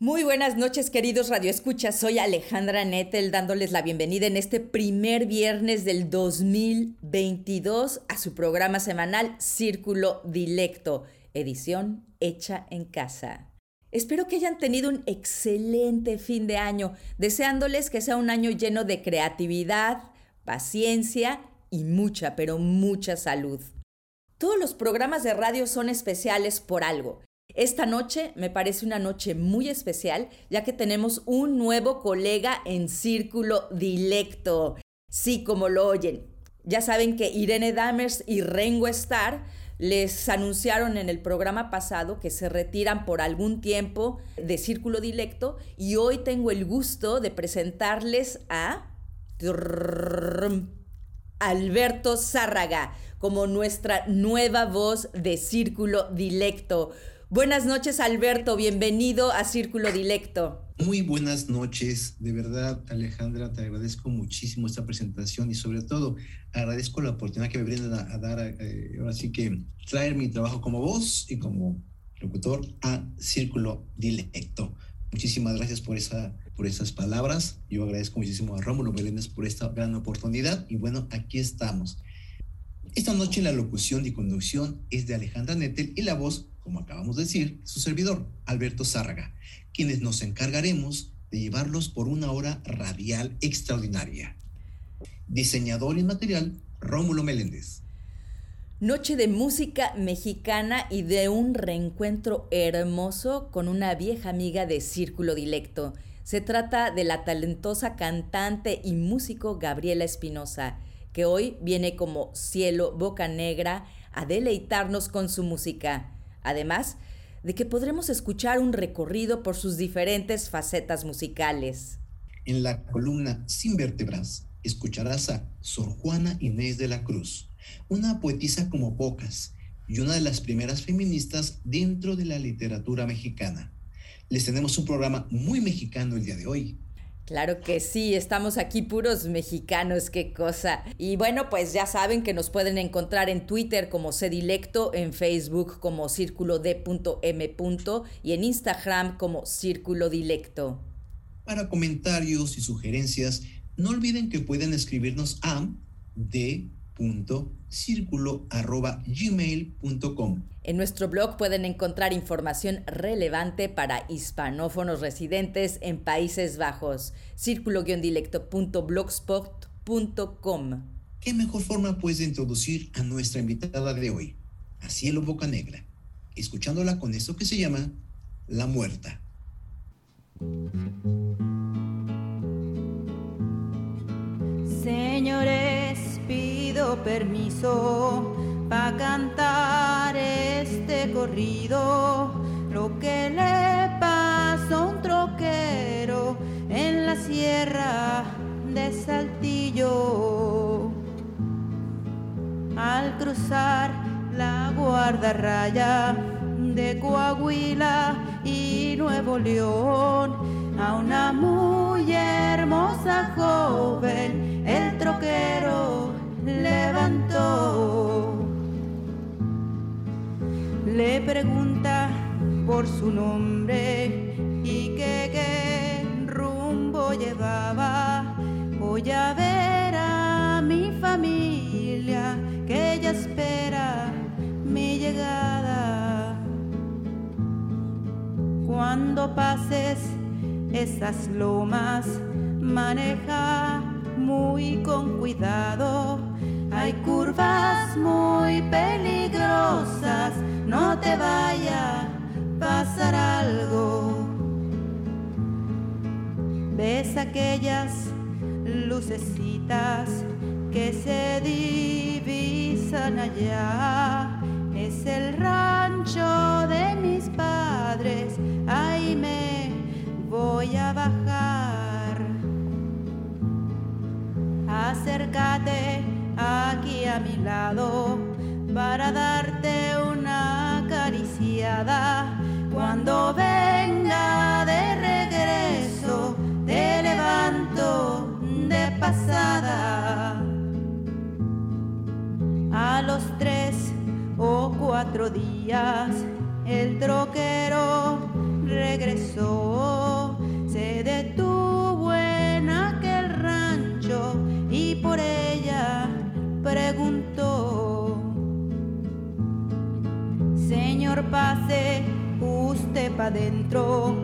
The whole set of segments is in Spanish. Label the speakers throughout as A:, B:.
A: Muy buenas noches, queridos radioescuchas. Soy Alejandra Nettel dándoles la bienvenida en este primer viernes del 2022 a su programa semanal Círculo Dilecto, edición hecha en casa. Espero que hayan tenido un excelente fin de año, deseándoles que sea un año lleno de creatividad, paciencia y mucha, pero mucha salud. Todos los programas de radio son especiales por algo esta noche me parece una noche muy especial ya que tenemos un nuevo colega en Círculo Dilecto. Sí, como lo oyen. Ya saben que Irene Damers y Rengo Starr les anunciaron en el programa pasado que se retiran por algún tiempo de Círculo Dilecto y hoy tengo el gusto de presentarles a Alberto Zárraga como nuestra nueva voz de Círculo Dilecto. Buenas noches, Alberto. Bienvenido a Círculo Dilecto.
B: Muy buenas noches. De verdad, Alejandra, te agradezco muchísimo esta presentación y sobre todo agradezco la oportunidad que me brindan a, dar, eh, ahora sí que traer mi trabajo como voz y como locutor a Círculo Dilecto. Muchísimas gracias por, esa, por esas palabras. Yo agradezco muchísimo a Rómulo Meléndez por esta gran oportunidad y bueno, aquí estamos. Esta noche la locución y conducción es de Alejandra Nettel y la voz como acabamos de decir, su servidor, Alberto Zárraga, quienes nos encargaremos de llevarlos por una hora radial extraordinaria. Diseñador y material, Rómulo Meléndez.
A: Noche de música mexicana y de un reencuentro hermoso con una vieja amiga de Círculo Dilecto. Se trata de la talentosa cantante y músico Gabriela Espinosa, que hoy viene como cielo boca negra a deleitarnos con su música. Además de que podremos escuchar un recorrido por sus diferentes facetas musicales.
B: En la columna Sin vértebras escucharás a Sor Juana Inés de la Cruz, una poetisa como pocas y una de las primeras feministas dentro de la literatura mexicana. Les tenemos un programa muy mexicano el día de hoy.
A: Claro que sí, estamos aquí puros mexicanos, qué cosa. Y bueno, pues ya saben que nos pueden encontrar en Twitter como Cedilecto, en Facebook como Círculo D.M. y en Instagram como Círculo Dilecto.
B: Para comentarios y sugerencias, no olviden que pueden escribirnos a D gmail.com
A: En nuestro blog pueden encontrar información relevante para hispanófonos residentes en Países Bajos. círculo-dilecto.blogspot.com.
B: ¿Qué mejor forma de introducir a nuestra invitada de hoy, a Cielo Boca Negra, escuchándola con esto que se llama La Muerta?
C: Señores, pido permiso para cantar este corrido, lo que le pasó a un troquero en la sierra de Saltillo. Al cruzar la guardarraya de Coahuila y Nuevo León, a una muy hermosa joven, el troquero levantó. Le pregunta por su nombre y que qué rumbo llevaba. Voy a ver a mi familia que ella espera mi llegada. Cuando pases esas lomas, maneja muy con cuidado. Hay curvas muy peligrosas, no te vaya a pasar algo. ¿Ves aquellas lucecitas que se divisan allá? Es el rancho de mis padres, ahí me voy a bajar. Acércate aquí a mi lado para darte una acariciada. Cuando venga de regreso, te levanto de pasada. A los tres o cuatro días, el troquero regresó, pa' dentro,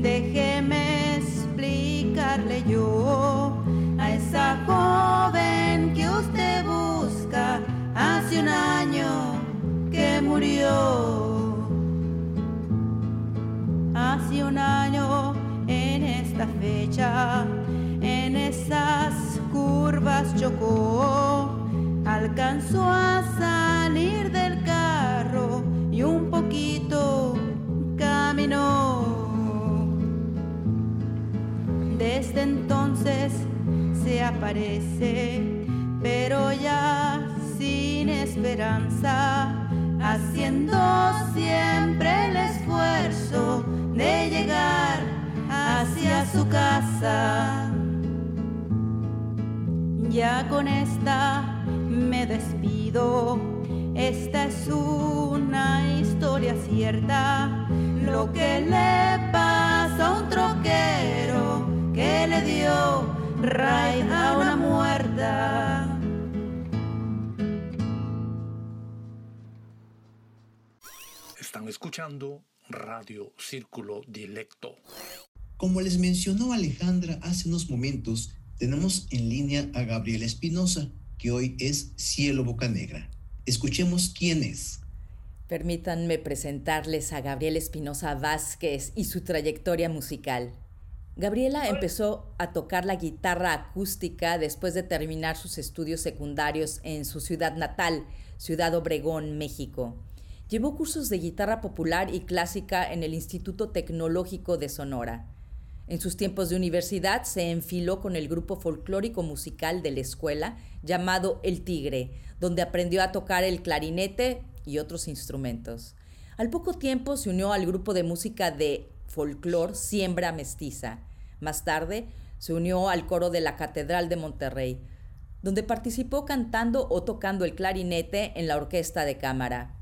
C: déjeme explicarle yo a esa joven que usted busca hace un año que murió. Hace un año en esta fecha, en esas curvas chocó, alcanzó a se aparece, pero ya sin esperanza, haciendo siempre el esfuerzo de llegar hacia su casa. Ya con esta me despido, esta es una historia cierta, lo que le pasa a un troquero que le dio raíz a una muerta.
D: Están escuchando Radio Círculo Dilecto.
B: Como les mencionó Alejandra hace unos momentos, tenemos en línea a Gabriela Espinosa, que hoy es Cielo Boca Negra. Escuchemos quién es.
A: Permítanme presentarles a Gabriela Espinosa Vázquez y su trayectoria musical. Gabriela empezó a tocar la guitarra acústica después de terminar sus estudios secundarios en su ciudad natal, Ciudad Obregón, México. Llevó cursos de guitarra popular y clásica en el Instituto Tecnológico de Sonora. En sus tiempos de universidad se enfiló con el grupo folclórico musical de la escuela llamado El Tigre, donde aprendió a tocar el clarinete y otros instrumentos. Al poco tiempo se unió al grupo de música de folclor Siembra Mestiza. Más tarde se unió al coro de la Catedral de Monterrey, donde participó cantando o tocando el clarinete en la orquesta de cámara.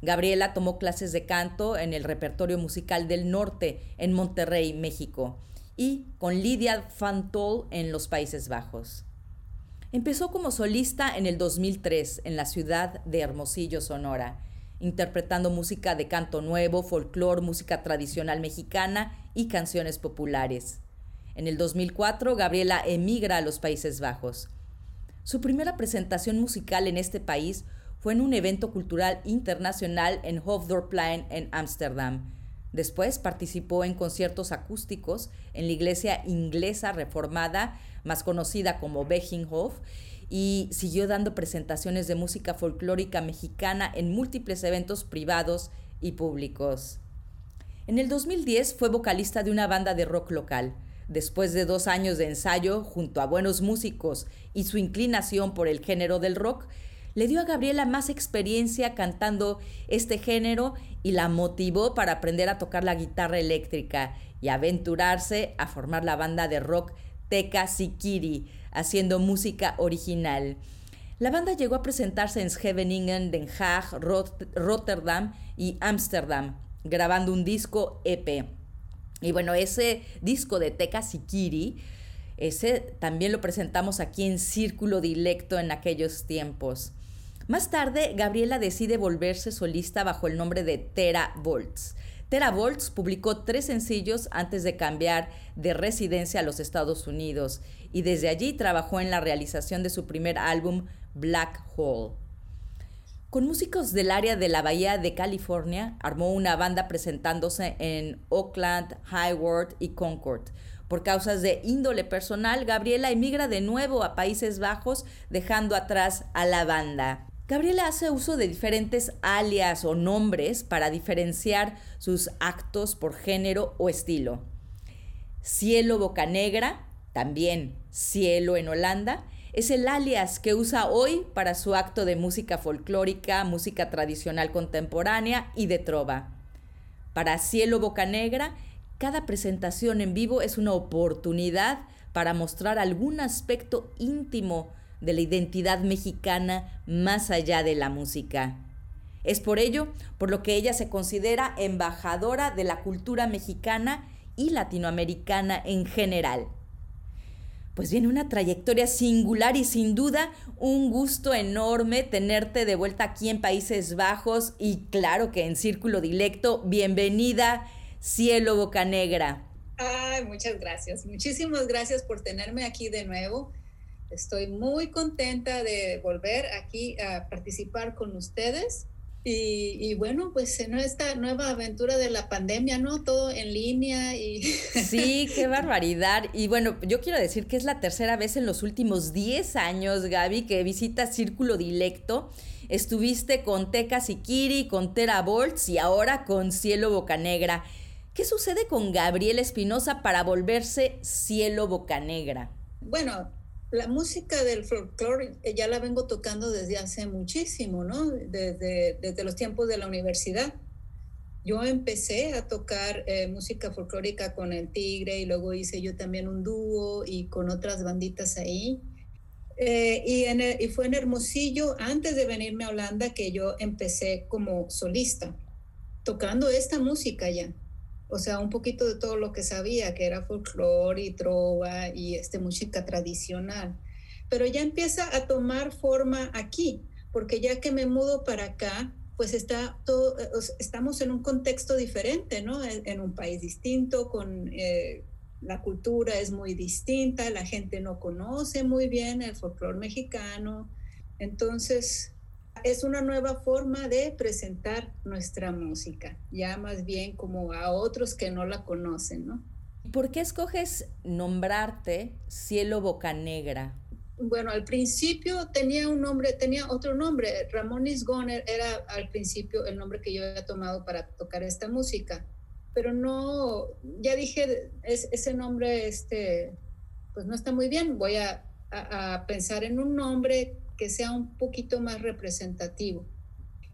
A: Gabriela tomó clases de canto en el repertorio musical del norte en Monterrey, México, y con Lidia Fantol en los Países Bajos. Empezó como solista en el 2003 en la ciudad de Hermosillo, Sonora, interpretando música de canto nuevo, folclor, música tradicional mexicana y canciones populares. En el 2004, Gabriela emigra a los Países Bajos. Su primera presentación musical en este país fue en un evento cultural internacional en Hofdorplein en Ámsterdam. Después participó en conciertos acústicos en la iglesia inglesa reformada, más conocida como Beckinghof, y siguió dando presentaciones de música folclórica mexicana en múltiples eventos privados y públicos. En el 2010 fue vocalista de una banda de rock local. Después de dos años de ensayo junto a buenos músicos y su inclinación por el género del rock, le dio a Gabriela más experiencia cantando este género y la motivó para aprender a tocar la guitarra eléctrica y aventurarse a formar la banda de rock Teca Sikiri, haciendo música original. La banda llegó a presentarse en Scheveningen, Den Haag, Rotterdam y Ámsterdam, grabando un disco EP. Y bueno, ese disco de Teca Sikiri, ese también lo presentamos aquí en Círculo Dilecto en aquellos tiempos. Más tarde, Gabriela decide volverse solista bajo el nombre de Tera Volts. Tera Volts publicó tres sencillos antes de cambiar de residencia a los Estados Unidos y desde allí trabajó en la realización de su primer álbum Black Hole. Con músicos del área de la Bahía de California, armó una banda presentándose en Oakland, Hayward y Concord. Por causas de índole personal, Gabriela emigra de nuevo a Países Bajos, dejando atrás a la banda. Gabriela hace uso de diferentes alias o nombres para diferenciar sus actos por género o estilo. Cielo Bocanegra, también Cielo en Holanda, Es el alias que usa hoy para su acto de música folclórica, música tradicional contemporánea y de trova. Para Cielo Bocanegra, cada presentación en vivo es una oportunidad para mostrar algún aspecto íntimo de la identidad mexicana más allá de la música. Es por ello por lo que ella se considera embajadora de la cultura mexicana y latinoamericana en general. Pues viene una trayectoria singular y sin duda un gusto enorme tenerte de vuelta aquí en Países Bajos y claro que en Círculo Dilecto. Bienvenida, Cielo Bocanegra.
E: Ay, muchas gracias. Muchísimas gracias por tenerme aquí de nuevo. Estoy muy contenta de volver aquí a participar con ustedes. Y, bueno, pues en esta nueva aventura de la pandemia, ¿no? Todo en línea y...
A: Sí, qué barbaridad. Y bueno, yo quiero decir que es la tercera vez en los últimos 10 años, Gaby, que visitas Círculo Dilecto. Estuviste con Teca Sikiri, con Tera Bolts y ahora con Cielo Bocanegra. ¿Qué sucede con Gabriel Espinosa para volverse Cielo Bocanegra?
E: Bueno, la música del folclore eh, ya la vengo tocando desde hace muchísimo, ¿no? Desde, desde los tiempos de la universidad. Yo empecé a tocar eh, música folclórica con el Tigre y luego hice yo también un dúo y con otras banditas ahí. Eh, y, en y fue en Hermosillo, antes de venirme a Holanda, que yo empecé como solista, tocando esta música ya o sea, un poquito de todo lo que sabía, que era folclore y trova y este, música tradicional. Pero ya empieza a tomar forma aquí, porque ya que me mudo para acá, pues está todo, eh, estamos en un contexto diferente, ¿no? En, un país distinto, con eh, la cultura es muy distinta, la gente no conoce muy bien el folclore mexicano. Entonces, es una nueva forma de presentar nuestra música, ya más bien como a otros que no la conocen, ¿no?
A: ¿Por qué escoges nombrarte Cielo Bocanegra?
E: Bueno, al principio tenía un nombre, tenía otro nombre. Ramón Isgoner era al principio el nombre que yo había tomado para tocar esta música. Pero no, ya dije, ese nombre, este, pues no está muy bien. Voy a, a pensar en un nombre sea un poquito más representativo.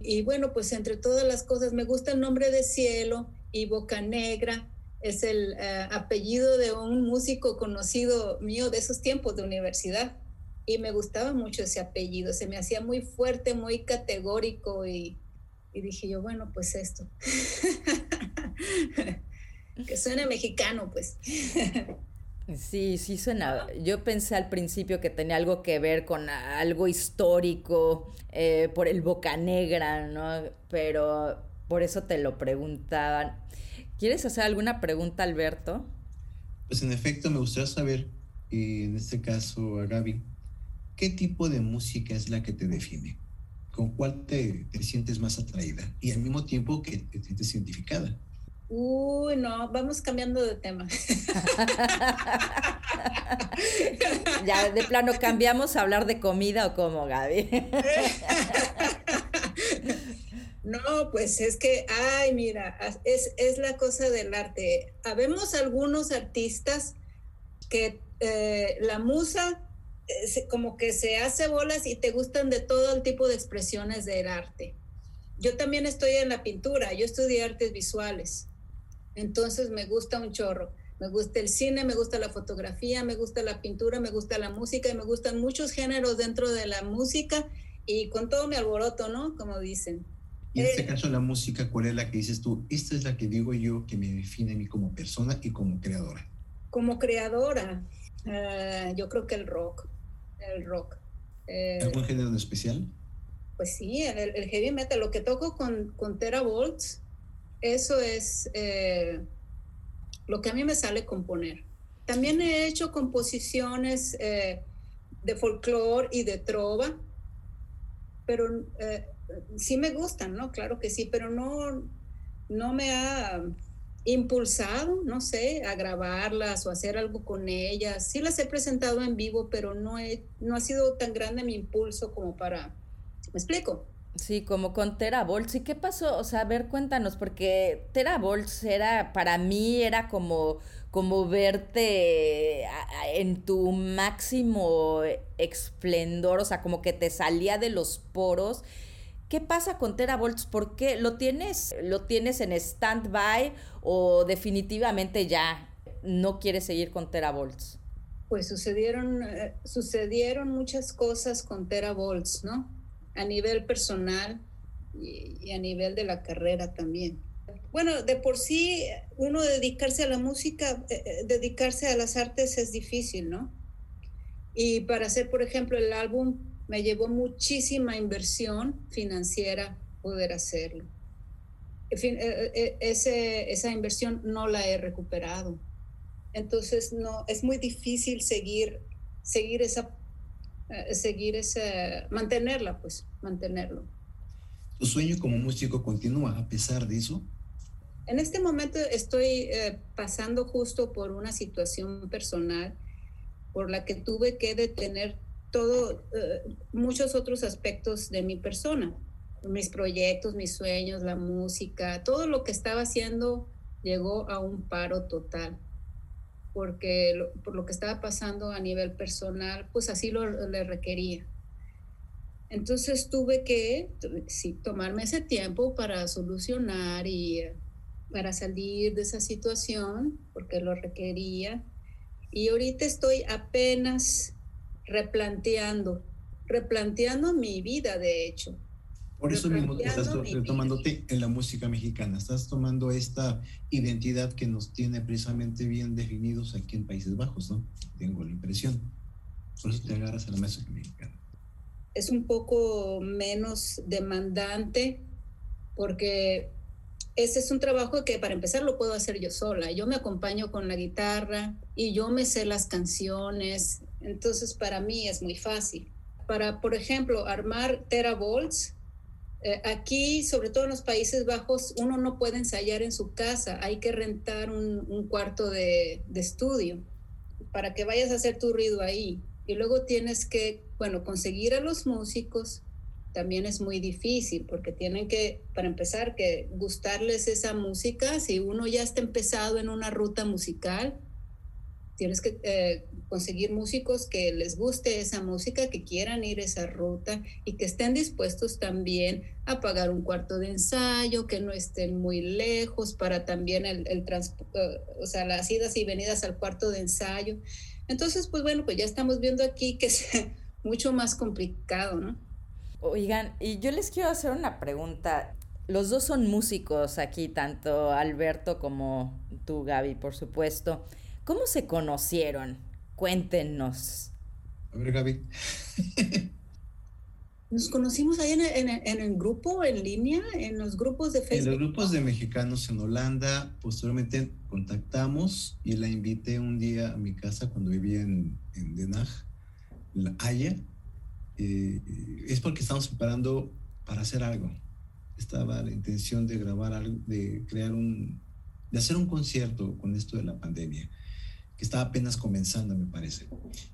E: Y bueno, pues entre todas las cosas, me gusta el nombre de Cielo y Boca Negra. Es el eh, apellido de un músico conocido mío de esos tiempos de universidad. Y me gustaba mucho ese apellido, se me hacía muy fuerte, muy categórico y, y dije yo, bueno, pues esto. que suene mexicano, pues.
A: Sí, sí suena. Yo pensé al principio que tenía algo que ver con algo histórico, eh, por el Boca Negra, ¿no? Pero por eso te lo preguntaban. ¿Quieres hacer alguna pregunta, Alberto?
B: Pues en efecto, me gustaría saber, en este caso a Gaby, ¿qué tipo de música es la que te define? ¿Con cuál te, te sientes más atraída? Y al mismo tiempo que te sientes identificada.
E: Uy, no, vamos cambiando de tema.
A: ya, de plano, ¿cambiamos a hablar de comida o cómo, Gaby?
E: no, pues es que, ay, mira, es, es la cosa del arte. Habemos algunos artistas que eh, la musa eh, como que se hace bolas y te gustan de todo el tipo de expresiones del arte. Yo también estoy en la pintura, yo estudié artes visuales. Entonces me gusta un chorro. Me gusta el cine, me gusta la fotografía, me gusta la pintura, me gusta la música y me gustan muchos géneros dentro de la música y con todo mi alboroto, ¿no? Como dicen.
B: Y en este eh, caso la música, ¿cuál es la que dices tú? Esta es la que digo yo que me define a mí como persona y como creadora.
E: Como creadora, eh, yo creo que el rock, el rock.
B: Eh, ¿Algún género en especial?
E: Pues sí, el, heavy metal, lo que toco con, con Tera Volts, eso es eh, lo que a mí me sale componer. También he hecho composiciones eh, de folclore y de trova, pero eh, sí me gustan, ¿no? Claro que sí, pero no, no me ha impulsado, no sé, a grabarlas o hacer algo con ellas. Sí las he presentado en vivo, pero no, he, no ha sido tan grande mi impulso como para... ¿Me explico?
A: Sí, como con Teravolts. ¿Y qué pasó? O sea, a ver, cuéntanos, porque Teravolts era, para mí, era como, como verte en tu máximo esplendor, o sea, como que te salía de los poros. ¿Qué pasa con Teravolts? ¿Por qué lo tienes, lo tienes en stand-by o definitivamente ya no quieres seguir con Teravolts?
E: Pues sucedieron, eh, sucedieron muchas cosas con Teravolts, ¿no? A nivel personal y, a nivel de la carrera también. Bueno, de por sí, uno dedicarse a la música, eh, eh, dedicarse a las artes es difícil, ¿no? Y para hacer, por ejemplo, el álbum me llevó muchísima inversión financiera poder hacerlo. En fin, eh, ese, esa inversión no la he recuperado. Entonces, no, es muy difícil seguir, seguir esa eh, seguir ese, mantenerla, pues, mantenerlo.
B: ¿Tu sueño como músico continúa a pesar de eso?
E: En este momento estoy eh, pasando justo por una situación personal por la que tuve que detener todo, eh, muchos otros aspectos de mi persona, mis proyectos, mis sueños, la música, todo lo que estaba haciendo llegó a un paro total porque por lo que estaba pasando a nivel personal, pues así lo le requería. Entonces tuve que sí, tomarme ese tiempo para solucionar y para salir de esa situación, porque lo requería. Y ahorita estoy apenas replanteando, replanteando mi vida, de hecho,
B: por eso mismo estás retomándote en la música mexicana, estás tomando esta identidad que nos tiene precisamente bien definidos aquí en Países Bajos, ¿no? Tengo la impresión. Por eso te agarras a la música mexicana.
E: Es un poco menos demandante porque ese es un trabajo que para empezar lo puedo hacer yo sola. Yo me acompaño con la guitarra y yo me sé las canciones, entonces para mí es muy fácil. Para, por ejemplo, armar Teravolts, eh, aquí, sobre todo en los Países Bajos, uno no puede ensayar en su casa, hay que rentar un, cuarto de, estudio para que vayas a hacer tu ruido ahí. Y luego tienes que, bueno, conseguir a los músicos también es muy difícil porque tienen que, para empezar, que gustarles esa música. Si uno ya está empezado en una ruta musical, tienes que eh, conseguir músicos que les guste esa música, que quieran ir esa ruta y que estén dispuestos también a pagar un cuarto de ensayo, que no estén muy lejos para también el, el eh, o sea, las idas y venidas al cuarto de ensayo. Entonces, pues bueno, pues ya estamos viendo aquí que es mucho más complicado, ¿no?
A: Oigan, y yo les quiero hacer una pregunta. Los dos son músicos aquí, tanto Alberto como tú, Gaby, por supuesto. ¿Cómo se conocieron? Cuéntenos.
B: A ver, Gaby.
E: Nos conocimos ahí en el, grupo, en línea, en los grupos de Facebook.
B: En los grupos de mexicanos en Holanda, posteriormente contactamos y la invité un día a mi casa cuando vivía en, en Den Haag, La Haya. Eh, es porque estábamos preparando para hacer algo. Estaba la intención de grabar algo, de crear un, de hacer un concierto con esto de la pandemia que estaba apenas comenzando, me parece.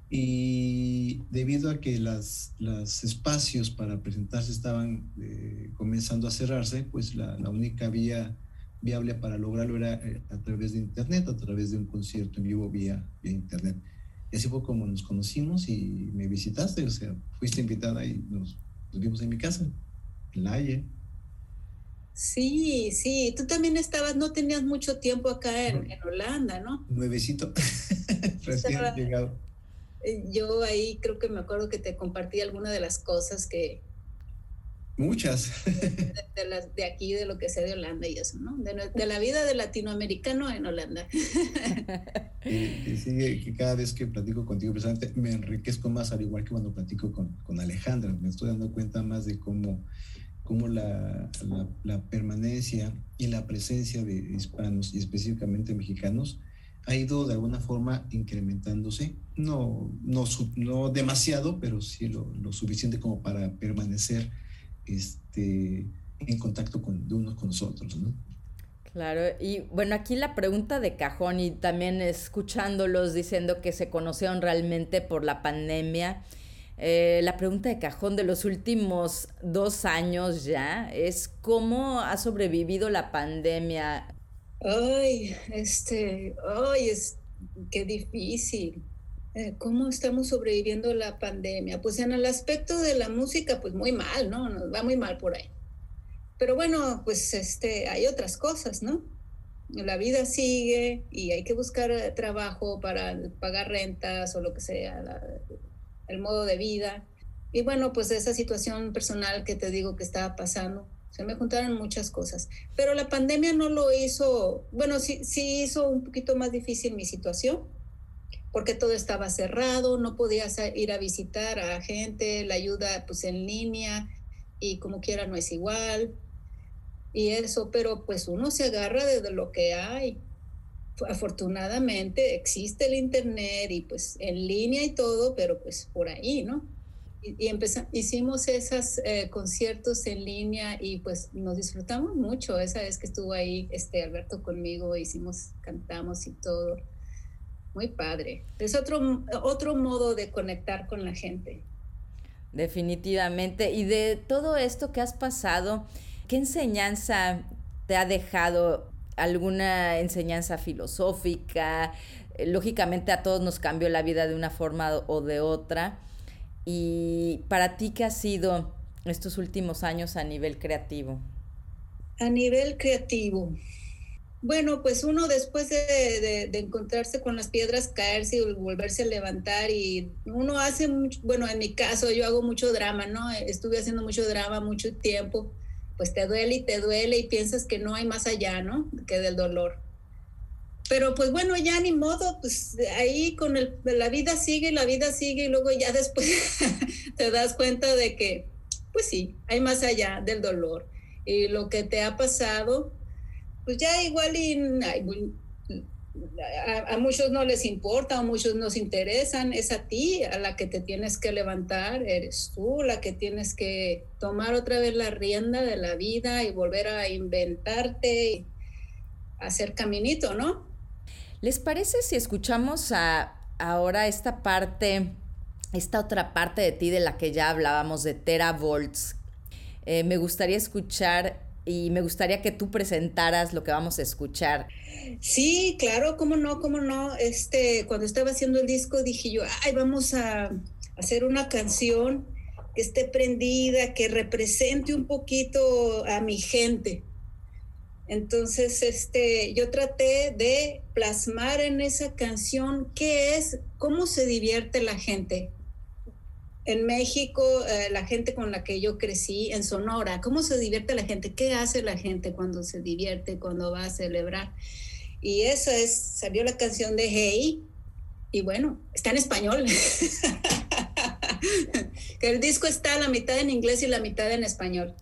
B: Y debido a que los las espacios para presentarse estaban eh, comenzando a cerrarse, pues la, la, única vía viable para lograrlo era eh, a través de Internet, a través de un concierto en vivo vía, vía Internet. Y así fue como nos conocimos y me visitaste, o sea, fuiste invitada y nos, nos vimos en mi casa, en La Haye.
E: Sí, sí, tú también estabas, no tenías mucho tiempo acá en, Holanda, ¿no?
B: Nuevecito, recién llegado.
E: Eh, yo ahí creo que me acuerdo que te compartí alguna de las cosas que...
B: Muchas.
E: De, aquí, de lo que sé de Holanda y eso, ¿no? De, la vida de latinoamericano en Holanda.
B: y, sigue que cada vez que platico contigo, precisamente me enriquezco más, al igual que cuando platico con, con Alejandra. Me estoy dando cuenta más de cómo cómo la, la, permanencia y la presencia de hispanos y específicamente mexicanos ha ido de alguna forma incrementándose, no, no, no demasiado, pero sí lo, lo, suficiente como para permanecer este, en contacto con, de unos con nosotros. ¿no?
A: Claro, y bueno, aquí la pregunta de cajón y también escuchándolos diciendo que se conocieron realmente por la pandemia Eh, la pregunta de cajón de los últimos dos años ya es cómo ha sobrevivido la pandemia.
E: Ay, este, ay, es qué difícil. Eh, ¿Cómo estamos sobreviviendo la pandemia? Pues en el aspecto de la música, pues muy mal, ¿no? Nos va muy mal por ahí. Pero bueno, pues este, hay otras cosas, ¿no? La vida sigue y hay que buscar trabajo para pagar rentas o lo que sea, el modo de vida. Y bueno, pues esa situación personal que te digo que estaba pasando, se me juntaron muchas cosas. Pero la pandemia no lo hizo, bueno, sí, sí hizo un poquito más difícil mi situación, porque todo estaba cerrado, no podías ir a visitar a gente, la ayuda pues en línea y como quiera no es igual. Y eso, pero pues uno se agarra de lo que hay afortunadamente existe el internet y pues en línea y todo, pero pues por ahí, ¿no? Y, empezamos, hicimos esos eh, conciertos en línea y pues nos disfrutamos mucho. Esa vez que estuvo ahí este Alberto conmigo, hicimos, cantamos y todo. Muy padre. Es otro, otro modo de conectar con la gente.
A: Definitivamente. Y de todo esto que has pasado, ¿qué enseñanza te ha dejado alguna enseñanza filosófica. Eh, lógicamente a todos nos cambió la vida de una forma o de otra. ¿Y para ti qué ha sido estos últimos años a nivel creativo?
E: A nivel creativo. Bueno, pues uno después de, encontrarse con las piedras, caerse y volverse a levantar y uno hace mucho, bueno, en mi caso yo hago mucho drama, ¿no? Estuve haciendo mucho drama mucho tiempo pues te duele y te duele y piensas que no hay más allá, ¿no? Que del dolor. Pero pues bueno, ya ni modo, pues ahí con el, la vida sigue, la vida sigue y luego ya después te das cuenta de que, pues sí, hay más allá del dolor. Y lo que te ha pasado, pues ya igual y, a, muchos no les importa, a muchos nos interesan, es a ti a la que te tienes que levantar, eres tú la que tienes que tomar otra vez la rienda de la vida y volver a inventarte y hacer caminito, ¿no?
A: ¿Les parece si escuchamos ahora esta parte, esta otra parte de ti de la que ya hablábamos, de Teravolts? Eh, me gustaría escuchar y me gustaría que tú presentaras lo que vamos a escuchar.
E: Sí, claro, cómo no, cómo no. Este, cuando estaba haciendo el disco dije yo, ay, vamos a hacer una canción que esté prendida, que represente un poquito a mi gente. Entonces, este, yo traté de plasmar en esa canción qué es, cómo se divierte la gente, en México, eh, la gente con la que yo crecí, en Sonora, ¿cómo se divierte la gente? ¿Qué hace la gente cuando se divierte, cuando va a celebrar? Y esa es, salió la canción de Hey, y bueno, está en español. el disco está la mitad en inglés y la mitad en español.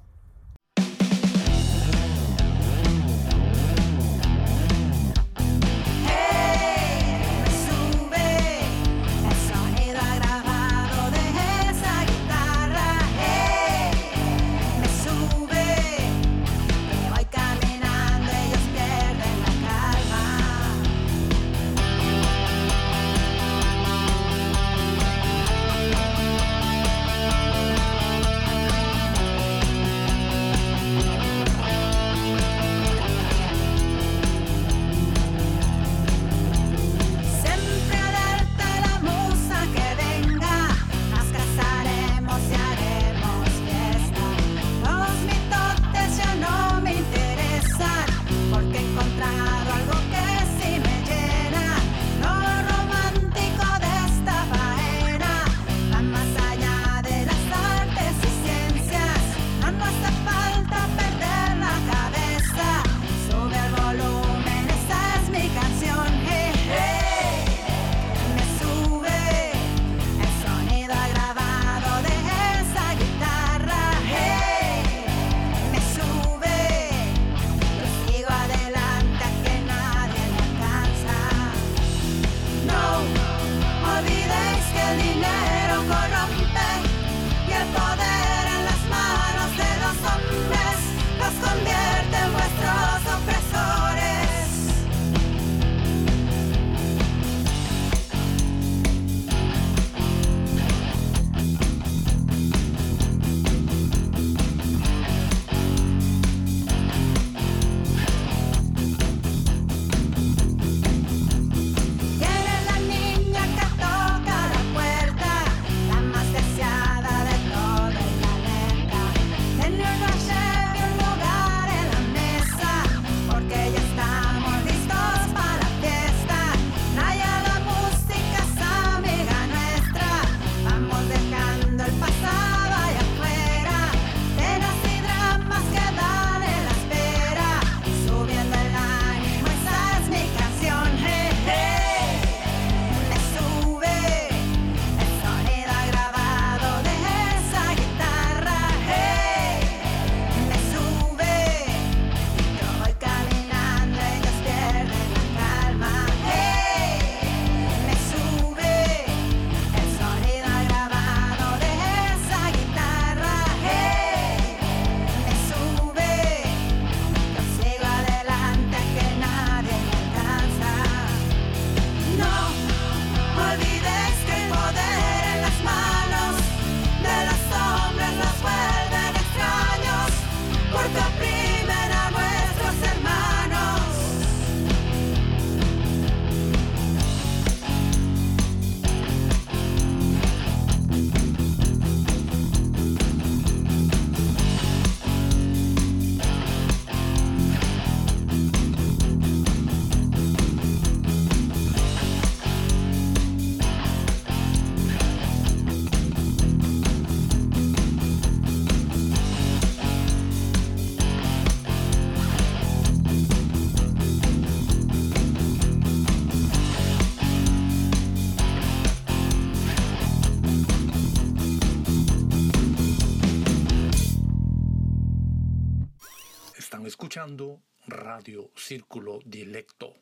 D: Escuchando Radio Círculo Dilecto.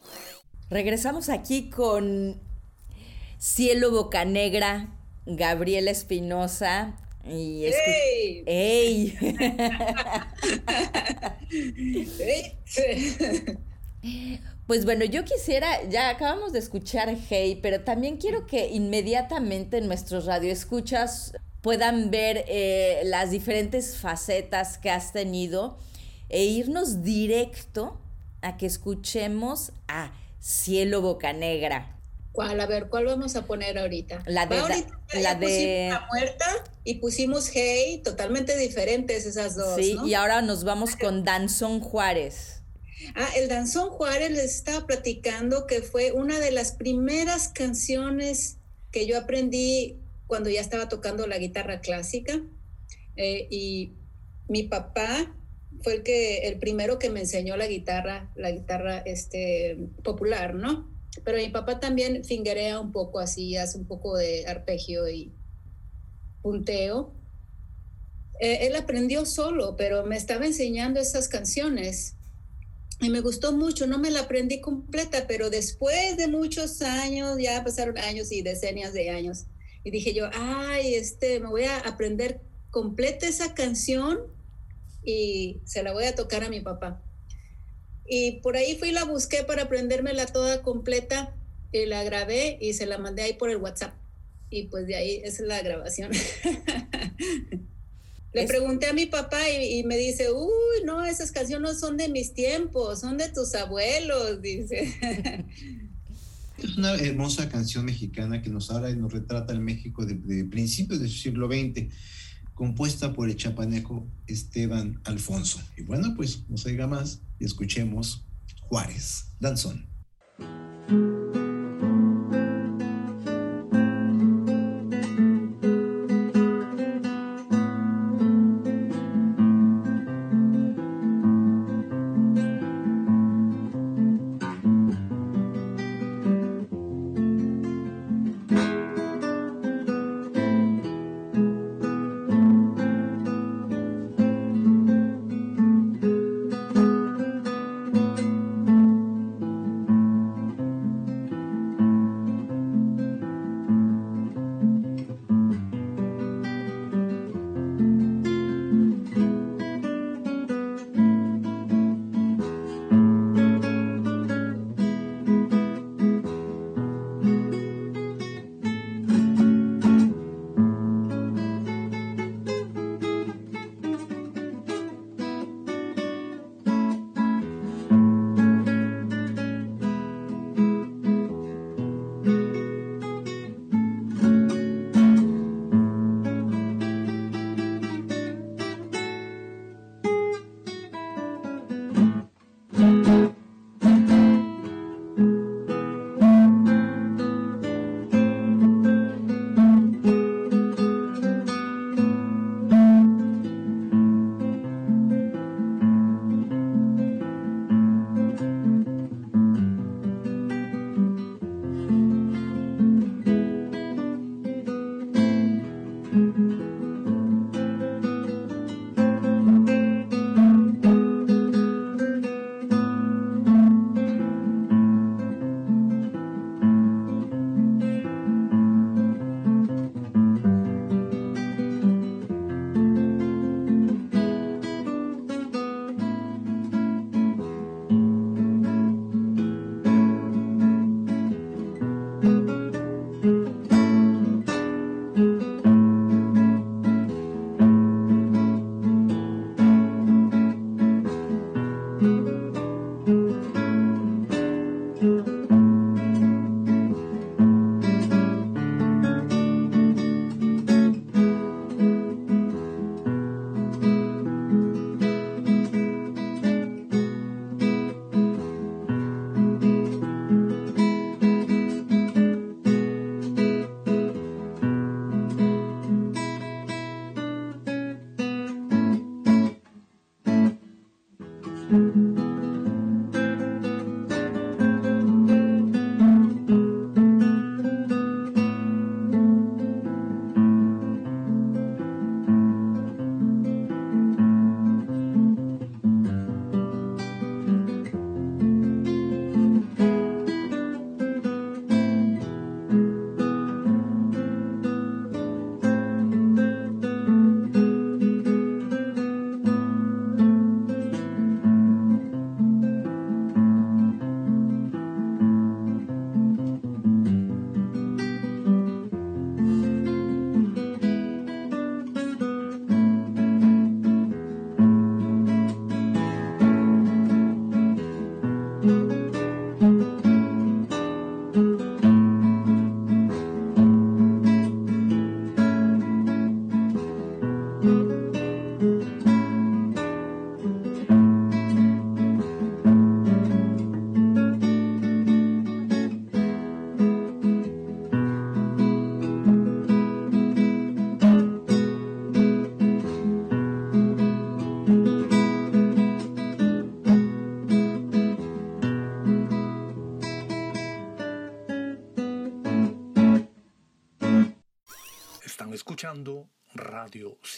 A: Regresamos aquí con Cielo Bocanegra, Gabriela Espinosa. Y
E: ¡Ey!
A: ¡Ey! Pues bueno, yo quisiera, ya acabamos de escuchar Hey, pero también quiero que inmediatamente nuestros radioescuchas puedan ver eh, las diferentes facetas que has tenido e irnos directo a que escuchemos a Cielo Bocanegra.
E: ¿Cuál? A ver, ¿cuál vamos a poner ahorita?
A: La de-
E: ahorita
A: la de-
E: La Muerta y pusimos Hey, totalmente diferentes esas dos,
A: Sí,
E: ¿no?
A: y ahora nos vamos con Danzón Juárez.
E: Ah, el Danzón Juárez les estaba platicando que fue una de las primeras canciones que yo aprendí cuando ya estaba tocando la guitarra clásica. Eh, y mi papá fue el que el primero que me enseñó la guitarra, la guitarra este, popular, ¿no? Pero mi papá también fingerea un poco así, hace un poco de arpegio y punteo. Eh, él aprendió solo, pero me estaba enseñando esas canciones y me gustó mucho, no me la aprendí completa, pero después de muchos años, ya pasaron años y decenias de años, y dije yo, ay, este, me voy a aprender completa esa canción y se la voy a tocar a mi papá. Y por ahí fui la busqué para aprendérmela toda completa y la grabé y se la mandé ahí por el WhatsApp. Y pues de ahí esa es la grabación. Le pregunté a mi papá y, y me dice, uy, no, esas canciones no son de mis tiempos, son de tus abuelos, dice.
B: Es una hermosa canción mexicana que nos habla y nos retrata el México de, de principios del siglo XX, compuesta por el chapaneco Esteban Alfonso. Y bueno, pues no se diga más y escuchemos Juárez, Danzón.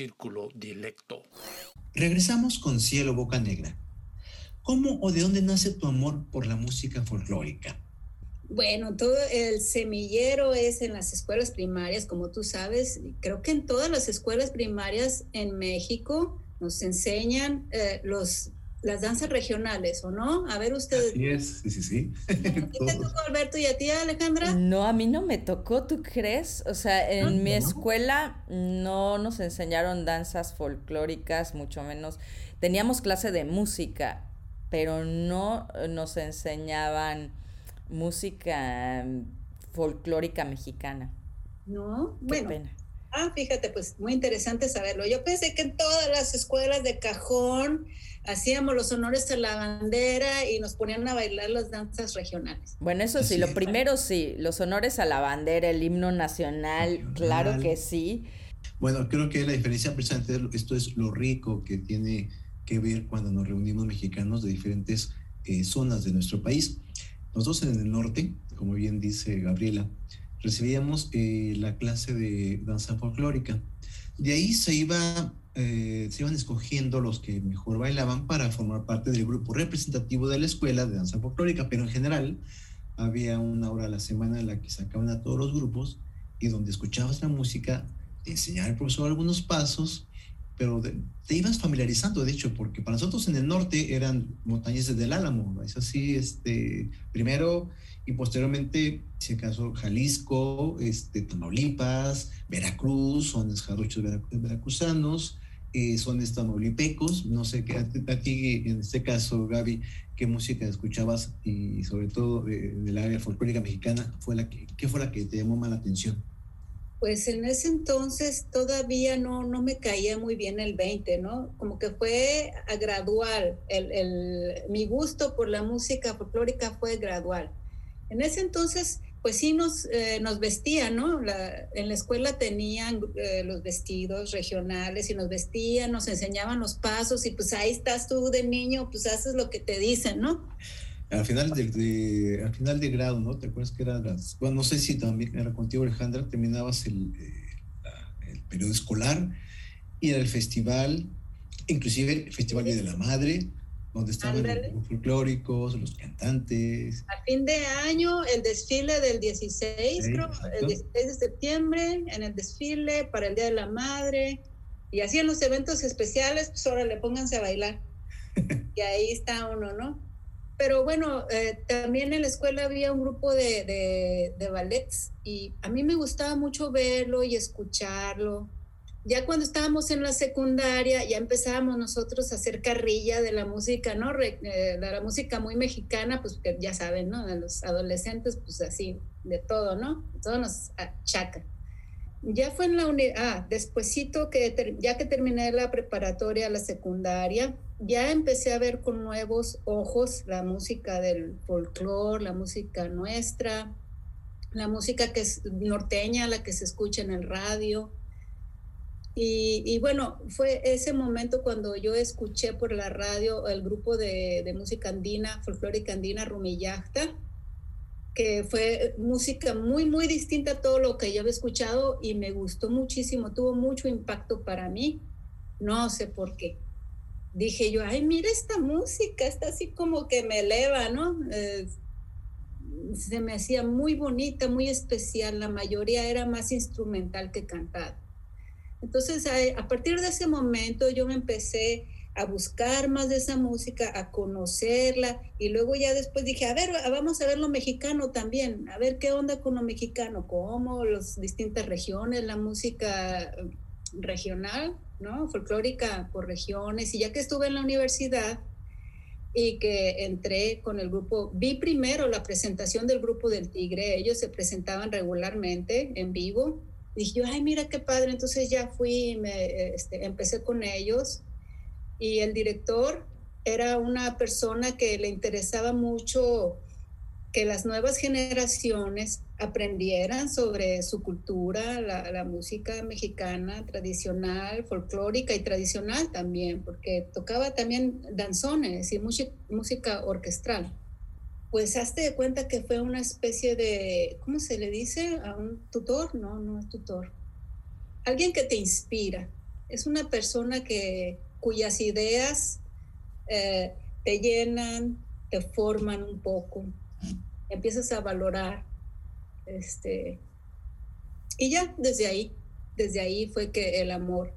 D: Círculo Dilecto.
B: Regresamos con Cielo Boca Negra. ¿Cómo o de dónde nace tu amor por la música folclórica?
E: Bueno, todo el semillero es en las escuelas primarias, como tú sabes. Creo que en todas las escuelas primarias en México nos enseñan eh, los las danzas regionales, ¿o no? A ver ustedes.
B: Sí es, sí, sí, sí.
E: ¿A ti te tocó, Alberto, y a ti, Alejandra?
A: No, a mí no me tocó, ¿tú crees? O sea, en mi escuela no nos enseñaron danzas folclóricas, mucho menos. Teníamos clase de música, pero no nos enseñaban música folclórica mexicana.
E: No,
A: Qué
E: bueno.
A: pena.
E: Ah, fíjate, pues muy interesante saberlo. Yo pensé que en todas las escuelas de cajón hacíamos los honores a la bandera y nos ponían a bailar las danzas regionales.
A: Bueno, eso sí, lo primero sí, los honores a la bandera, el himno nacional,
B: Nacional.
A: claro que sí.
B: Bueno, creo que la diferencia precisamente esto es lo rico que tiene que ver cuando nos reunimos mexicanos de diferentes eh, zonas de nuestro país. Nosotros en el norte, como bien dice Gabriela, recibíamos eh, la clase de danza folclórica. De ahí se iba, eh, se iban escogiendo los que mejor bailaban para formar parte del grupo representativo de la escuela de danza folclórica, pero en general había una hora a la semana en la que sacaban a todos los grupos y donde escuchabas la música, te enseñaba el profesor algunos pasos, pero de- te ibas familiarizando, de hecho, porque para nosotros en el norte eran montañas desde el Álamo, es así, este, primero y posteriormente, si acaso, Jalisco, este, Tamaulipas, Veracruz, sones jarochos vera- veracruzanos, eh, sones tamaulipecos, no sé, qué- a, ti- en este caso, Gaby, qué música escuchabas y sobre todo de- del área folclórica mexicana, fue la que, ¿qué fue la que te llamó más la atención?
E: Pues en ese entonces todavía no, no me caía muy bien el 20, ¿no? Como que fue a gradual. El, el- mi gusto por la música folclórica fue gradual. En ese entonces, pues sí nos, eh, nos vestían, ¿no? En la escuela tenían eh, los vestidos regionales y nos vestían, nos enseñaban los pasos y pues ahí estás tú de niño, pues haces lo que te dicen, ¿no?
B: Al final de, de- al final de grado, ¿no? ¿Te acuerdas que era las... Bueno, no sé si también era contigo, Alejandra, terminabas el, eh, el periodo escolar y era el festival, inclusive el Festival de la Madre, donde estaban
E: Ándale.
B: los folclóricos, los cantantes.
E: A fin de año, el desfile del 16,
B: Sí,
E: creo, el 16 de septiembre, en el desfile para el Día de la Madre. Y así en los eventos especiales, pues ahora le pónganse a bailar. y ahí está uno, ¿no? Pero bueno, eh, también en la escuela había un grupo de, de, de ballets y a mí me gustaba mucho verlo y escucharlo. Ya cuando estábamos en la secundaria, ya empezábamos nosotros a hacer carrilla de la música, ¿no? Eh, de la música muy mexicana, pues que ya saben, ¿no? De los adolescentes, pues así, de todo, ¿no? Todo nos achaca. Ya fue en la uni ah, despuesito que ya que terminé la preparatoria, la secundaria, ya empecé a ver con nuevos ojos la música del folclore, la música nuestra, la música que es norteña, la que se escucha en el radio. Y, bueno, fue ese momento cuando yo escuché por la radio el grupo de, de música andina, folclórica andina, Rumillacta, que fue música muy, muy distinta a todo lo que yo había escuchado y me gustó muchísimo, tuvo mucho impacto para mí, no sé por qué. Dije yo, ay, mira esta música, está así como que me eleva, ¿no? Eh, se me hacía muy bonita, muy especial, la mayoría era más instrumental que cantada. Entonces, a, partir de ese momento yo me empecé a buscar más de esa música, a conocerla y luego ya después dije, a ver, vamos a ver lo mexicano también, a ver qué onda con lo mexicano, cómo las distintas regiones, la música regional, ¿no? Folclórica por regiones y ya que estuve en la universidad y que entré con el grupo, vi primero la presentación del grupo del Tigre, ellos se presentaban regularmente en vivo dije yo, ay, mira qué padre, entonces ya fui, me, este, empecé con ellos. Y el director era una persona que le interesaba mucho que las nuevas generaciones aprendieran sobre su cultura, la, la, música mexicana tradicional, folclórica y tradicional también, porque tocaba también danzones y música, orquestral pues hazte de cuenta que fue una especie de, ¿cómo se le dice? A un tutor, no, no es tutor. alguien que te inspira. Es una persona que, cuyas ideas eh, te llenan, te forman un poco, empiezas a valorar. Este, y ya, desde ahí, desde ahí fue que el amor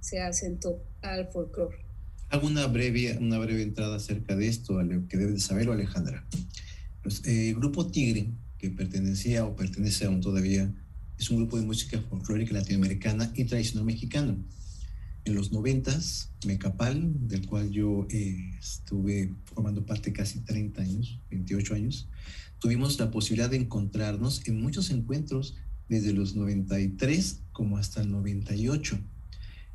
E: se asentó al folclore.
B: Hago una breve, una breve entrada acerca de esto, que debes saberlo, Alejandra. Pues, eh, el grupo Tigre, que pertenecía o pertenece aún todavía, es un grupo de música folclórica latinoamericana y tradicional mexicano. En los noventas, Mecapal, del cual yo eh, estuve formando parte casi 30 años, 28 años, tuvimos la posibilidad de encontrarnos en muchos encuentros desde los 93 como hasta el 98.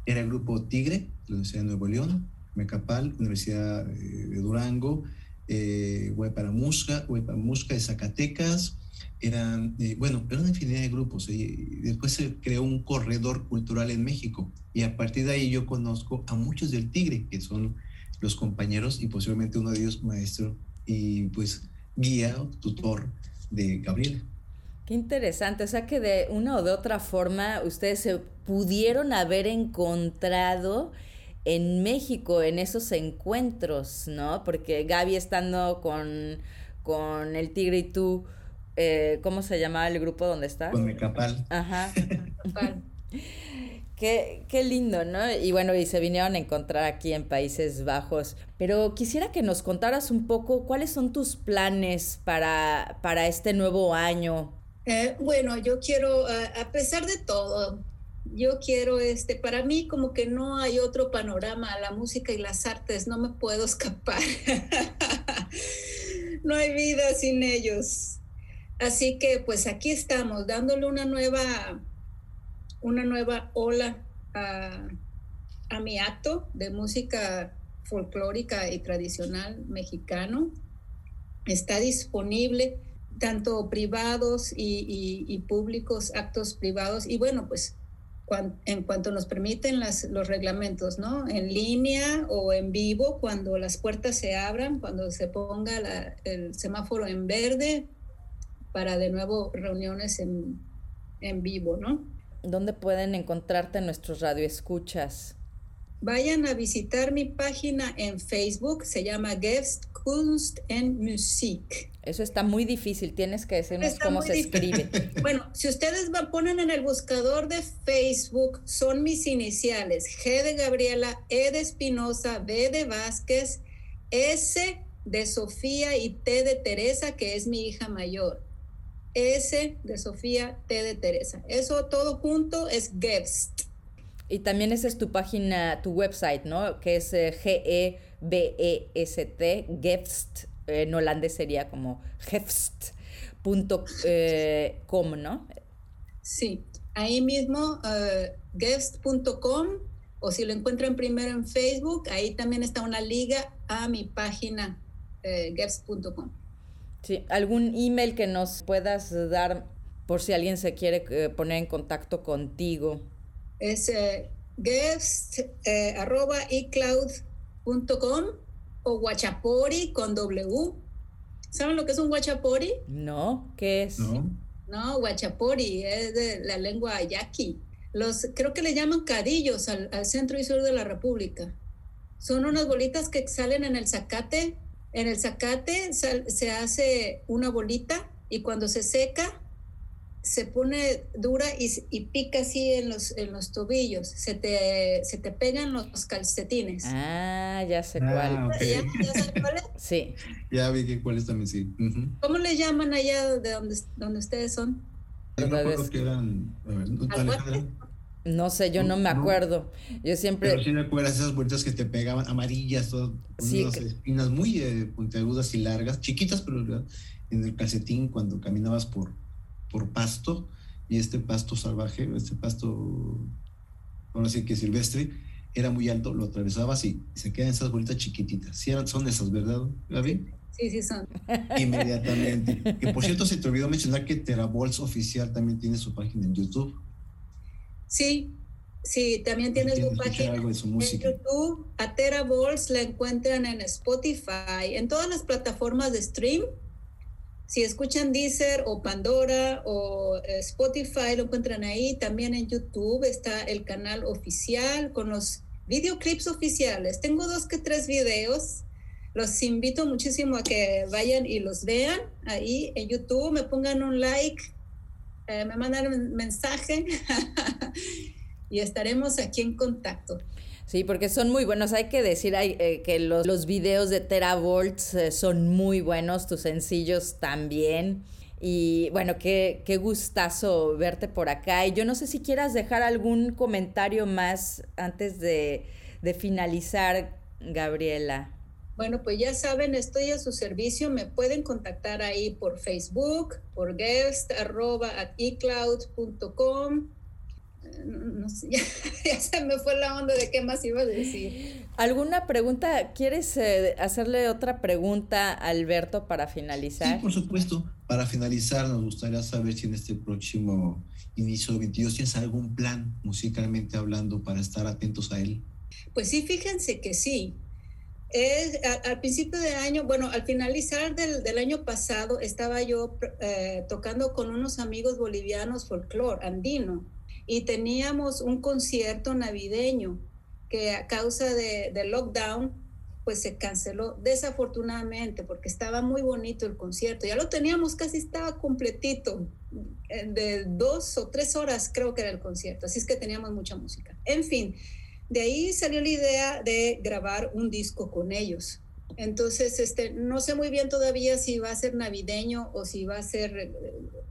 B: Era el grupo Tigre, de la Universidad de Nuevo León, Mecapal, Universidad eh, de Durango, eh, Huepa Musca, Huepa Musca de Zacatecas, eran, eh, bueno, era una infinidad de grupos. Y después se creó un corredor cultural en México y a partir de ahí yo conozco a muchos del Tigre, que son los compañeros y posiblemente uno de ellos maestro y pues guía tutor de Gabriela.
A: Qué interesante, o sea que de una o de otra forma ustedes se pudieron haber encontrado en México en esos encuentros, ¿no? Porque Gaby estando con, con el Tigre y tú, eh, ¿cómo se llamaba el grupo donde estás?
B: Con Mecapal.
A: Ajá. Qué, qué, lindo, ¿no? Y bueno, y se vinieron a encontrar aquí en Países Bajos. Pero quisiera que nos contaras un poco cuáles son tus planes para, para este nuevo año.
E: Eh, bueno, yo quiero, a pesar de todo, yo quiero, este, para mí como que no hay otro panorama, la música y las artes, no me puedo escapar. no hay vida sin ellos. Así que pues aquí estamos, dándole una nueva, una nueva ola a, mi acto de música folclórica y tradicional mexicano. Está disponible tanto privados y, y públicos, actos privados. Y bueno, pues en cuanto nos permiten las, los reglamentos, ¿no? En línea o en vivo, cuando las puertas se abran, cuando se ponga el semáforo en verde, para de nuevo reuniones en, en vivo, ¿no?
A: ¿Dónde pueden encontrarte nuestros radioescuchas?
E: Vayan a visitar mi página en Facebook, se llama Guest Kunst and Musik.
A: Eso está muy difícil, tienes que decirnos cómo se escribe.
E: Bueno, si ustedes ponen en el buscador de Facebook, son mis iniciales, G de Gabriela, E de Espinosa, B de Vázquez, S de Sofía y T de Teresa, que es mi hija mayor. S de Sofía, T de Teresa. Eso todo junto es Guest.
A: Y también esa es tu página, tu website, ¿no? Que es eh, G-E-B-E-S-T, Gefst, en holandés sería como gefst.com, eh, ¿no?
E: Sí, ahí mismo, uh, o si lo encuentran primero en Facebook, ahí también está una liga a mi página eh,
A: Sí, ¿algún email que nos puedas dar por si alguien se quiere poner en contacto contigo?
E: Es eh, guest eh, arroba icloud.com o guachapori con W. ¿Saben lo que es un guachapori?
A: No, ¿qué es?
B: No.
E: No, guachapori es de la lengua yaqui. Los, creo que le llaman cadillos al, centro y sur de la República. Son unas bolitas que salen en el zacate. En el zacate se hace una bolita y cuando se seca se pone dura y, pica así en los, en los tobillos, se te, se te pegan los calcetines.
A: Ah, ya sé ah,
B: cuál. ¿Ya,
E: ¿Ya cuál es?
A: Sí.
B: Ya vi que cuál es también, sí.
E: ¿Cómo le llaman allá de donde, donde ustedes son?
A: no sé, yo no, me acuerdo. Yo siempre.
B: Pero sí me acuerdas esas vueltas que te pegaban amarillas, todas, sí, unas espinas muy eh, puntiagudas y largas, chiquitas, pero en el calcetín cuando caminabas por, por pasto y este pasto salvaje, este pasto, bueno, así que silvestre, era muy alto, lo atravesabas y se quedan esas bolitas chiquititas. Sí, son esas, ¿verdad, Gaby?
E: Sí, sí son.
B: Inmediatamente. que por cierto, se te olvidó mencionar que Terabols Oficial también tiene su página en YouTube.
E: Sí, sí, también tiene su página en YouTube. A Terabols la encuentran en Spotify, en todas las plataformas de stream Si escuchan Deezer o Pandora o eh, Spotify, lo encuentran ahí. También en YouTube está el canal oficial con los videoclips oficiales. Tengo dos que tres videos. Los invito muchísimo a que vayan y los vean ahí en YouTube. Me pongan un like, eh, me mandan un mensaje y estaremos aquí en contacto.
A: Sí, porque son muy buenos. Hay que decir eh, que los, videos de Teravolts eh, son muy buenos, tus sencillos también. Y bueno, qué, qué gustazo verte por acá. Y yo no sé si quieras dejar algún comentario más antes de, de finalizar, Gabriela.
E: Bueno, pues ya saben, estoy a su servicio. Me pueden contactar ahí por Facebook, por guest, arroba, at ecloud.com no sé, ya, se me fue la onda de qué más iba a decir.
A: ¿Alguna pregunta? ¿Quieres eh, hacerle otra pregunta a Alberto para finalizar?
B: Sí, por supuesto. Para finalizar, nos gustaría saber si en este próximo inicio de 22 tienes algún plan musicalmente hablando para estar atentos a él.
E: Pues sí, fíjense que sí. Es, al principio de año, bueno, al finalizar del, del año pasado, estaba yo eh, tocando con unos amigos bolivianos folclore andino y teníamos un concierto navideño que a causa de, lockdown pues se canceló desafortunadamente porque estaba muy bonito el concierto. Ya lo teníamos casi estaba completito, eh, de dos o tres horas creo que era el concierto, así es que teníamos mucha música. En fin, de ahí salió la idea de grabar un disco con ellos. Entonces, este, no sé muy bien todavía si va a ser navideño o si va a ser, eh,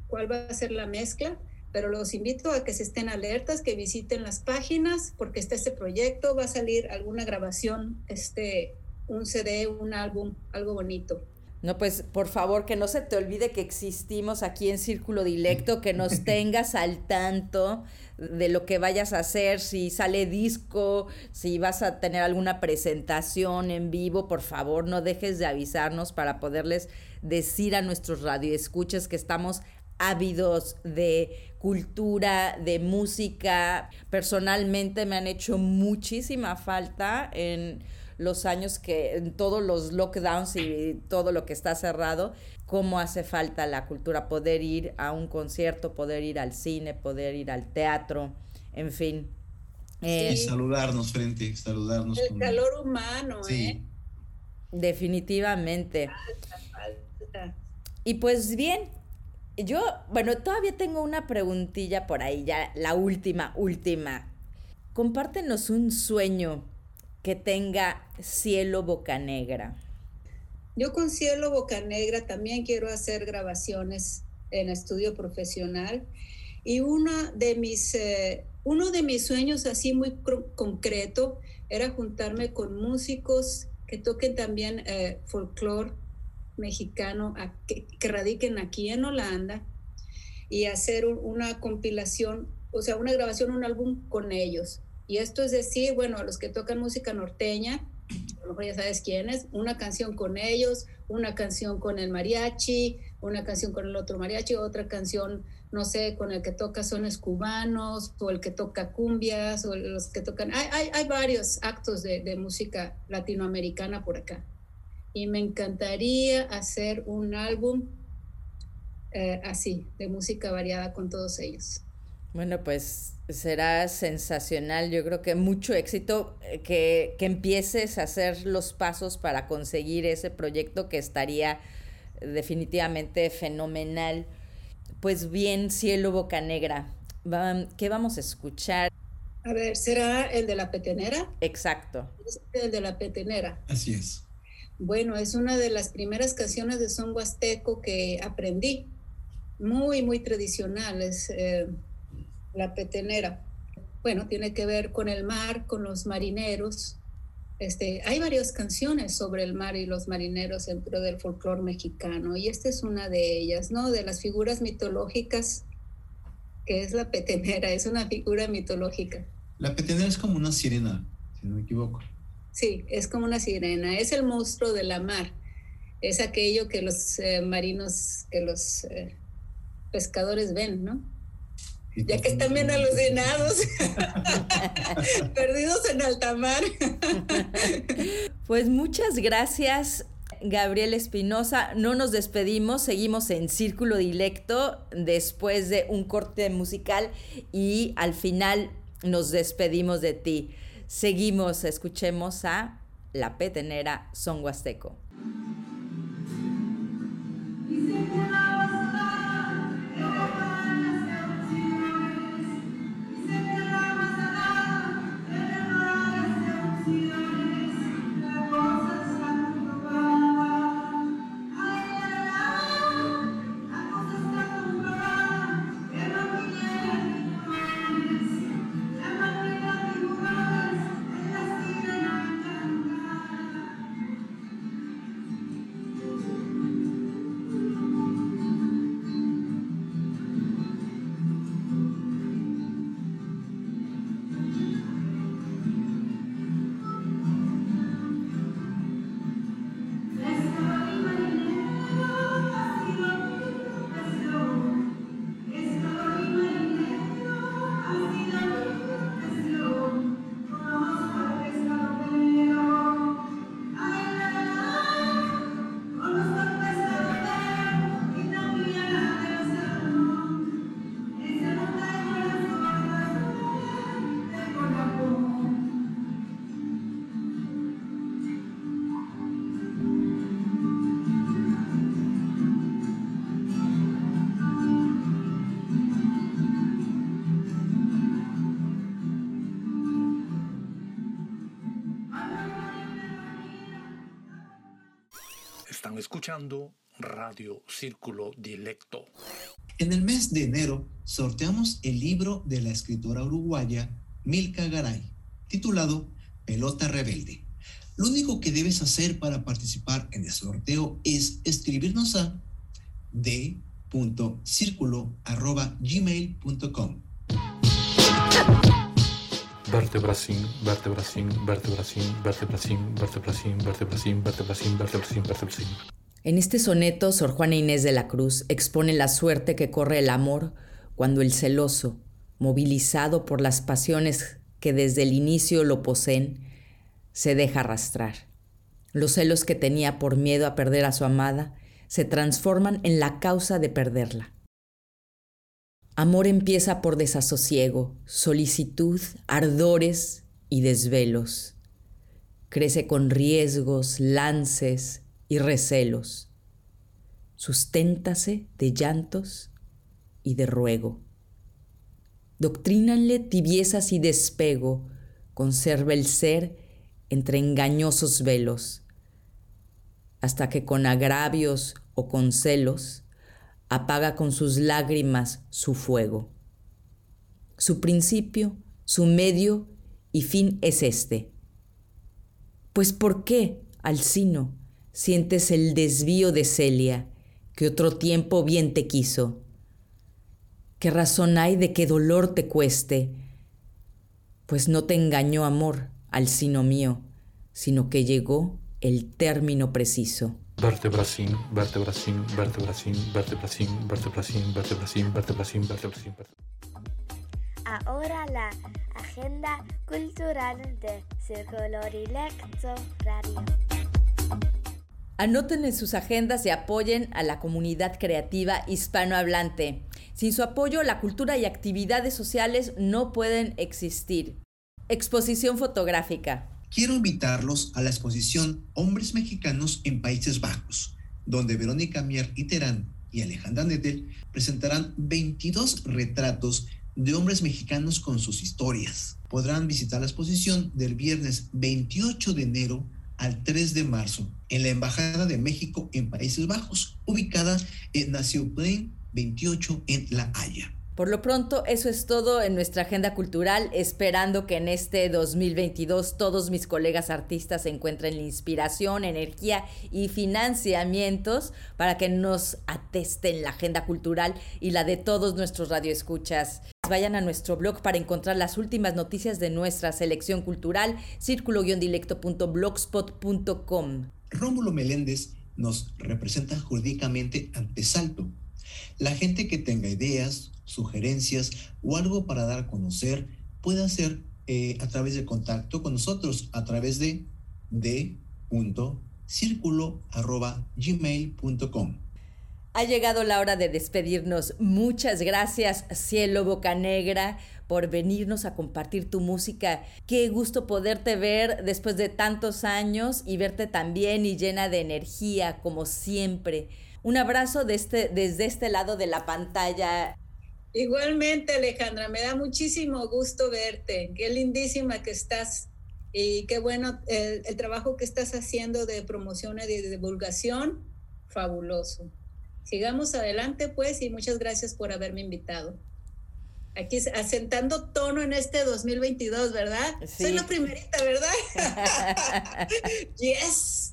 E: cuál va a ser la mezcla, pero los invito a que se estén alertas, que visiten las páginas, porque está este proyecto, va a salir alguna grabación, este, un CD, un álbum, algo bonito.
A: No, pues por favor que no se te olvide que existimos aquí en Círculo Dilecto, que nos tengas al tanto de lo que vayas a hacer, si sale disco, si vas a tener alguna presentación en vivo, por favor no dejes de avisarnos para poderles decir a nuestros radioescuchas que estamos ávidos de cultura, de música. Personalmente me han hecho muchísima falta en los años que, en todos los lockdowns y todo lo que está cerrado, cómo hace falta la cultura, poder ir a un concierto, poder ir al cine, poder ir al teatro, en fin.
B: Eh, saludarnos frente, saludarnos.
E: El calor humano, sí. ¿eh?
A: Definitivamente. Y pues bien, yo, bueno, todavía tengo una preguntilla por ahí, ya la última, última. Compártenos un sueño que tenga Cielo Bocanegra.
E: Yo con Cielo Bocanegra también quiero hacer grabaciones en estudio profesional y una de mis, eh, uno de mis sueños así muy concreto era juntarme con músicos que toquen también eh, folclore mexicano que, radiquen aquí en Holanda y hacer una compilación, o sea, una grabación, un álbum con ellos. Y esto es decir, bueno, a los que tocan música norteña, a lo mejor ya sabes quiénes, una canción con ellos, una canción con el mariachi, una canción con el otro mariachi, otra canción, no sé, con el que toca sones cubanos, o el que toca cumbias, o los que tocan... Hay, hay, hay varios actos de música latinoamericana por acá y me encantaría hacer un álbum eh, así, de música variada con todos ellos.
A: Bueno, pues será sensacional. Yo creo que mucho éxito eh, que, que empieces a hacer los pasos para conseguir ese proyecto que estaría definitivamente fenomenal. Pues bien, Cielo Boca Negra, ¿qué vamos a escuchar?
E: A ver, ¿será el de la petenera?
A: Exacto.
E: El de la petenera.
B: Así es.
E: Bueno, es una de las primeras canciones de son huasteco que aprendí. Muy, muy tradicional, es eh, la petenera. Bueno, tiene que ver con el mar, con los marineros. Este, hay varias canciones sobre el mar y los marineros dentro del folclore mexicano y esta es una de ellas, ¿no? De las figuras mitológicas, que es la petenera, es una figura mitológica.
B: La petenera es como una sirena, si no me equivoco.
E: Sí, es como una sirena, es el monstruo de la mar, es aquello que los eh, marinos, que los eh, pescadores ven, ¿no? Ya que están bien alucinados, perdidos en alta mar.
A: pues muchas gracias Gabriel Espinosa. No nos despedimos, seguimos en Círculo Dilecto después de un corte musical y al final nos despedimos de ti. Seguimos, escuchemos a La Petenera Son Huasteco.
B: de enero sorteamos el libro de la escritora uruguaya Milka Garay, titulado Pelota Rebelde. Lo único que debes hacer para participar en el sorteo es escribirnos a d.circulo.gmail.com.
D: Vertebracín, vertebracín, vertebracín, vertebracín, vertebracín, vertebracín, vertebracín, vertebracín, vertebracín.
A: En este soneto, Sor Juana Inés de la Cruz expone la suerte que corre el amor cuando el celoso, movilizado por las pasiones que desde el inicio lo poseen, se deja arrastrar. Los celos que tenía por miedo a perder a su amada se transforman en la causa de perderla. Amor empieza por desasosiego, solicitud, ardores y desvelos. Crece con riesgos, lances, y recelos. Susténtase de llantos y de ruego. Doctrínanle tibiezas y despego, conserva el ser entre engañosos velos, hasta que con agravios o con celos apaga con sus lágrimas su fuego. Su principio, su medio y fin es este. Pues ¿por qué, Alcino, sientes el desvío de Celia, que otro tiempo bien te quiso. ¿Qué razón hay de que dolor te cueste? Pues no te engañó amor al sino mío, sino que llegó el término preciso.
D: Vertebracín, vertebracín, vertebracín, vertebracín, vertebracín, vertebracín, vertebracín, vertebracín.
F: Ahora la agenda cultural de Círculo Dilecto Radio.
A: Anoten en sus agendas y apoyen a la comunidad creativa hispanohablante. Sin su apoyo, la cultura y actividades sociales no pueden existir. Exposición fotográfica.
B: Quiero invitarlos a la exposición Hombres Mexicanos en Países Bajos, donde Verónica Mier y Terán y Alejandra Nettel presentarán 22 retratos de hombres mexicanos con sus historias. Podrán visitar la exposición del viernes 28 de enero al 3 de marzo en la Embajada de México en Países Bajos, ubicada en Nación Plain 28 en La Haya.
A: Por lo pronto, eso es todo en nuestra agenda cultural, esperando que en este 2022 todos mis colegas artistas encuentren la inspiración, energía y financiamientos para que nos atesten la agenda cultural y la de todos nuestros radioescuchas. Vayan a nuestro blog para encontrar las últimas noticias de nuestra selección cultural, círculo-dilecto.blogspot.com.
B: Rómulo Meléndez nos representa jurídicamente ante Salto. La gente que tenga ideas, sugerencias o algo para dar a conocer puede hacer eh, a través de contacto con nosotros a través de d círculo.gmail.com.
A: Ha llegado la hora de despedirnos. Muchas gracias, Cielo Bocanegra, por venirnos a compartir tu música. Qué gusto poderte ver después de tantos años y verte tan bien y llena de energía, como siempre. Un abrazo este, desde este lado de la pantalla.
E: Igualmente, Alejandra, me da muchísimo gusto verte. Qué lindísima que estás y qué bueno el, el trabajo que estás haciendo de promoción y de divulgación. Fabuloso. Sigamos adelante, pues, y muchas gracias por haberme invitado. Aquí asentando tono en este 2022, ¿verdad? Sí. Soy la primerita, ¿verdad? yes.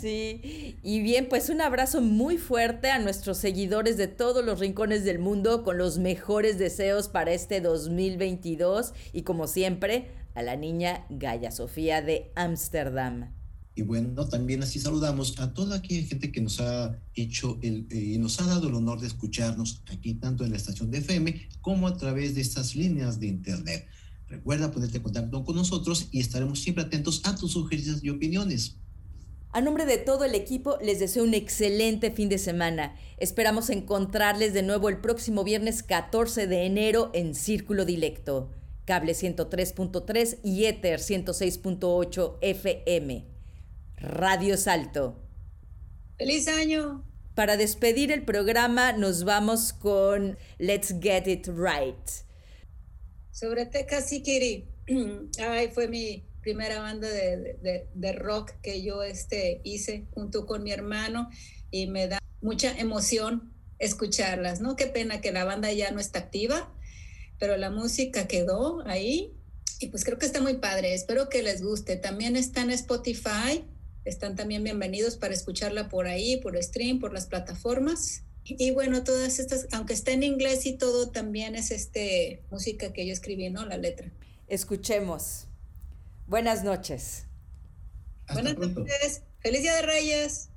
A: Sí. Y bien, pues un abrazo muy fuerte a nuestros seguidores de todos los rincones del mundo con los mejores deseos para este 2022 y como siempre, a la niña Gaya Sofía de Ámsterdam.
B: Y bueno, también así saludamos a toda aquella gente que nos ha hecho el, eh, nos ha dado el honor de escucharnos aquí tanto en la estación de FM como a través de estas líneas de internet. Recuerda ponerte en contacto con nosotros y estaremos siempre atentos a tus sugerencias y opiniones.
A: A nombre de todo el equipo, les deseo un excelente fin de semana. Esperamos encontrarles de nuevo el próximo viernes 14 de enero en Círculo Dilecto, cable 103.3 y Ether 106.8 FM. Radio Salto.
E: ¡Feliz año!
A: Para despedir el programa nos vamos con Let's Get It Right.
E: Sobre Teca Sikiri. Ay, fue mi primera banda de, de, de, rock que yo este, hice junto con mi hermano y me da mucha emoción escucharlas, ¿no? Qué pena que la banda ya no está activa, pero la música quedó ahí y pues creo que está muy padre. Espero que les guste. También está en Spotify están también bienvenidos para escucharla por ahí, por stream, por las plataformas. Y bueno, todas estas, aunque está en inglés y todo, también es este música que yo escribí, ¿no? La letra.
A: Escuchemos. Buenas noches.
E: Hasta Buenas pronto. noches. Feliz Día de Reyes.